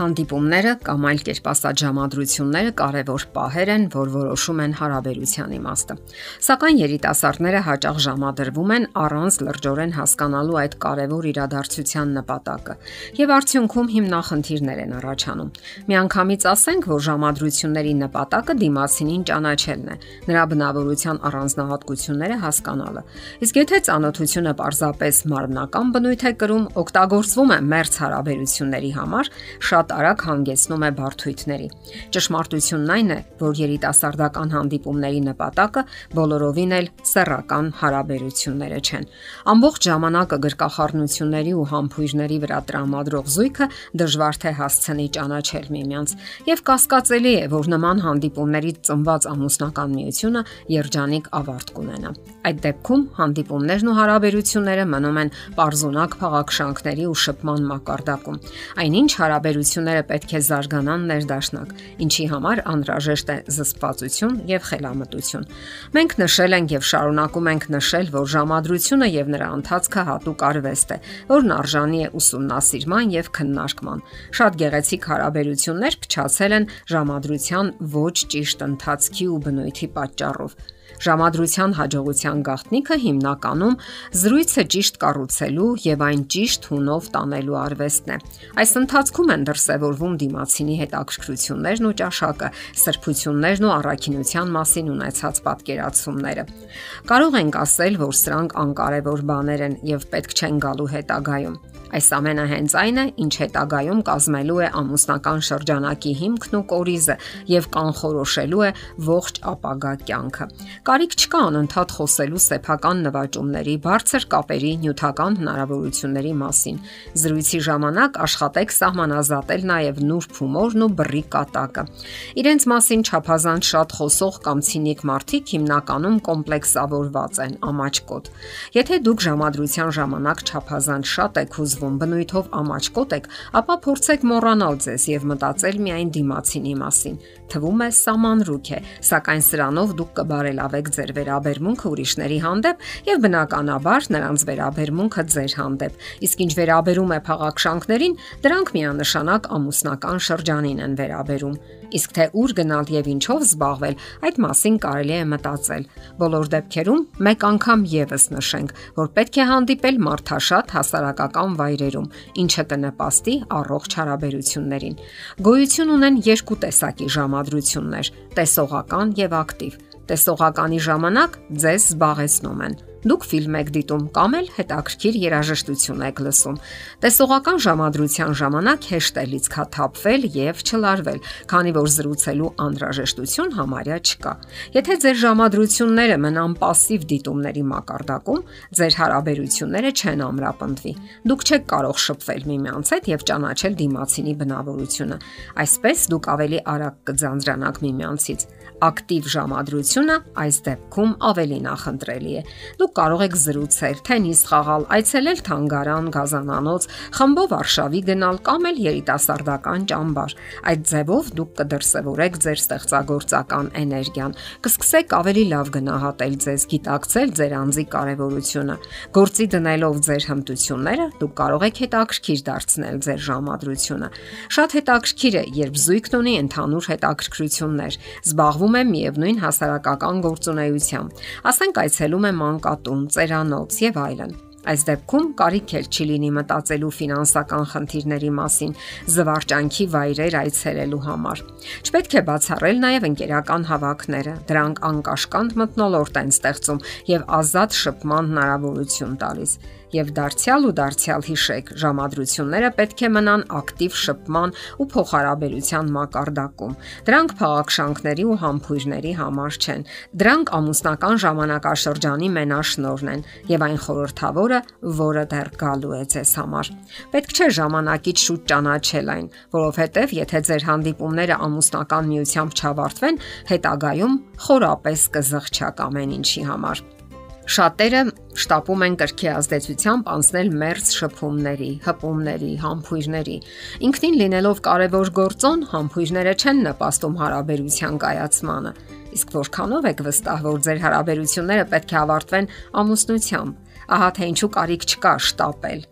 Հանդիպումները կամ այլ կերպ ասած ժամադրությունները կարևոր պահեր են, որ որոշում են հարաբերության իմաստը։ Սակայն երիտասարդները հաճախ ժամադրվում են առանց լրջորեն հասկանալու այդ կարևոր իրադարձության նպատակը, եւ արդյունքում հիմնախնդիրներ են առաջանում։ Միանգամից ասենք, որ ժամադրությունների նպատակը դիմացինին ճանաչելն է, նրա բնավորության առանձնահատկությունները հասկանալը։ Իսկ եթե ծանոթությունը պարզապես մարմնական բնույթ է կրում, օգտագործվում է մերց հարաբերությունների համար, շատ շատ արագ հանգեցնում է բարթույթների։ Ճշմարտությունն այն է, որ երիտասարդական հանդիպումների նպատակը բոլորովին էլ սեռական հարաբերությունները չեն։ Ամբողջ ժամանակը գրկախառնությունների ու համբույրների վրա տրամադրող զույգը դժվար թե հասցնի ճանաչել միմյանց, եւ կասկածելի է, որ նման հանդիպումներից ծնված ամուսնական միությունը երջանիկ ավարտ կունենա։ Այդ դեպքում հանդիպումներն ու հարաբերությունները մնում են པարզունակ փաղաքշանքների ու շփման մակարդակում։ Այնինչ հարաբերություն հնարավորությունները պետք է զարգանան ներդաշնակ, ինչի համար անհրաժեշտ է զսպվածություն եւ խելամտություն։ Մենք նշել ենք եւ շարունակում ենք նշել, որ ժամադրությունը եւ նրա ընթացքը հատուկ արվեստ է, որն արժանի է ուսումնասիրման եւ քննարկման։ Շատ գեղեցիկ հարաբերություններ փչացել են ժամադրության ոչ ճիշտ ընթացքի ու բնույթի պատճառով։ Ժամադրության հաջողության գաղտնիքը հիմնականում զրույցը ճիշտ կառուցելու եւ այն ճիշտ հունով տանելու արվեստն է։ Այս ընթացքում են դրսևորվում դիմացինի հետաքրքրություններն ու ճաշակը, սրբություններն ու առաքինության մասին ունեցած պատկերացումները։ Կարող ենք ասել, որ սրանք անկարևոր բաներ են եւ պետք չեն գալու հետագայում։ Այս ամենը հենց այն է, ինչ հետագայում կազմելու է ամուսնական շրջանակի հիմքն ու կորիզը եւ կանխորոշելու է ողջ ապագա կյանքը։ Կարիք չկա անընդհատ խոսելու սեփական նվաճումների, բարձր կապերի, նյութական հնարավորությունների մասին։ Զրույցի ժամանակ աշխատեք սահմանազատել նաեւ նուրբ հումորն ու բռի կատակը։ Իրենց մասին չափազանց շատ խոսող կամ ցինիկ մարդիկ հիմնականում կոմպլեքսավորված են, ամաչկոտ։ Եթե դուք ժամադրության ժամանակ չափազանց շատ եք հուզվում զգում բնույթով ամաչկոտ եք, ապա փորձեք մոռանալ ձեզ եւ մտածել միայն դիմացինի մասին։ Թվում է սամանրուք է, սակայն սրանով դուք կբարելավեք ձեր վերաբերմունքը ուրիշների հանդեպ եւ բնականաբար նրանց վերաբերմունքը ձեր հանդեպ։ Իսկ ինչ վերաբերում է փաղաքշանքներին, դրանք միանշանակ ամուսնական շրջանին են վերաբերում։ Իսկ թե ուր գնալ եւ ինչով զբաղվել, այդ մասին կարելի է մտածել։ Բոլոր դեպքերում մեկ անգամ եւս նշենք, որ պետք է հանդիպել մարդաշատ հասարակական վայրերում, ինչը կնպաստի առողջ հարաբերություններին։ Գոյություն ունեն երկու տեսակի ժամադրություններ՝ տեսողական եւ ակտիվ։ Տեսողականի ժամանակ ձեզ զբաղեցնում են Դուք ֆիլմ եք դիտում կամ էլ հետաքրքիր երաժշտություն եք լսում։ Տեսողական ժամադրության ժամանակ հեշտ է լիցքաթափվել եւ չլարվել, քանի որ զրուցելու անհրաժեշտություն համարյա չկա։ Եթե ձեր ժամադրությունները մնան пассив դիտումների մակարդակում, ձեր հարաբերությունները չեն ամրապնդվի։ Դուք չեք կարող շփվել միմյանց հետ եւ ճանաչել դիմացինի բնավորությունը։ Այսպես դուք ավելի արագ կձանձրանաք միմյանցից։ Ակտիվ ժամադրությունը այս դեպքում ավելի նախընտրելի է։ Դուք կարող եք զրուցել, թենիս խաղալ, այցելել թանգարան, գազանանոց, խմբով արշավի գնալ կամ էլ երիտասարդական ճամբար։ Այդ ձևով դուք կդրսևորեք ձեր ստեղծագործական էներգիան, կսկսեք ավելի լավ գնահատել ձեզ, գիտակցել ձեր անձի կարևորությունը։ Գործի դնելով ձեր հմտությունները, դուք կարող եք հետաքրքիր դարձնել ձեր ժամադրությունը։ Շատ հետաքրքիր է, երբ զույգն ունի ընդհանուր հետաքրքրություններ, զբաղվում է միևնույն հասարակական գործունեությամբ։ Ասենք այցելում է մանկա պատում, ծերանոց եւ այլն։ Այս դեպքում կարիք էլ չի լինի մտածելու ֆինանսական խնդիրների մասին, զվարճանքի վայրեր այցելելու համար։ Չպետք է բացառել նաև ընկերական հավաքները։ Դրանք անկաշկանդ մտնոլորտ են ստեղծում եւ ազատ շփման հնարավորություն տալիս եւ դարձյալ ու դարձյալ հիշեք, ժամադրությունները պետք է մնան ակտիվ շփման ու փոխհարաբերության մակարդակում։ Դրանք փաղաքշանքների ու համբույրների համար չեն։ Դրանք ամուսնական ժամանակաշրջանի մենաշնորհն են եւ այն խորթավորը, որը դեռ գալու է ձեզ համար։ Պետք չէ ժամանակից շուտ ճանաչել այն, որովհետեւ եթե ձեր հանդիպումները ամուսնական միությամբ չավարտվեն, հետագայում խորապես կզղջակ ամեն ինչի համար։ Շատերը շտապում են կրքի ազդեցությամբ անցնել մերց շփումների, հպումների, համբույրների։ Ինքնին լինելով կարևոր գործոն, համբույրները չեն նպաստում հարաբերության կայացմանը։ Իսկ որքանով եք վստահ, որ ձեր հարաբերությունները պետք է ավարտվեն ամուսնությամբ։ Ահա թե ինչու կարիք չկա շտապել։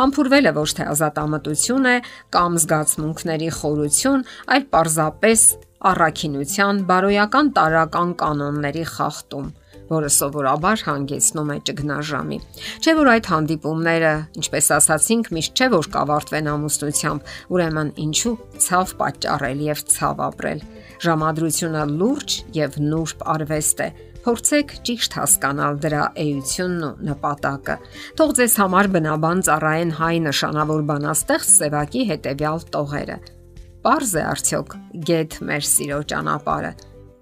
Համբուրվել է ոչ թե ազատամտություն է կամ զգացմունքների խորություն, այլ պարզապես առաքինության բարոյական տարական կանոնների խախտում որը սովորաբար հանգեցնում է ճգնաժամի։ Չէ որ այդ հանդիպումները, ինչպես ասացինք, միշտ չէ որ կավարտվեն ամուսնությամբ, ուրեմն ինչու ցավ պատճառել եւ ցավ ապրել։ Ժամադրությունը լուրջ եւ նուրբ արվեստ է, Փորձեք ճիշտ հասկանալ դրա էությունն ու նպատակը։ Թող ձեզ համար բնաբան ծառայեն հայ նշանավոր բանաստեղծ Սևակի հետևյալ տողերը։ Պարզ է արդյոք գետ մեր սիրո ճանապարհը։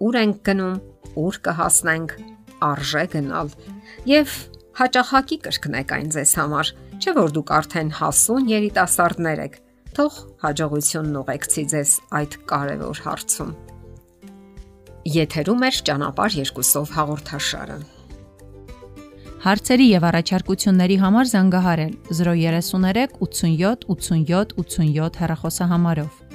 Ուր ենք գնում, ուր կհասնենք, արժե գնալ եւ հաճախակի կրկնեք այն ձեզ համար, չէ որ դուք արդեն հասուն երիտասարդներ եք։ Թող հաջողությունն ուղեկցի ձեզ այդ կարևոր հարցում։ Եթերում է ճանապարհ երկուսով հաղորդաշարը։ Հարցերի եւ առաջարկությունների համար զանգահարել 033 87 87 87 հեռախոսահամարով։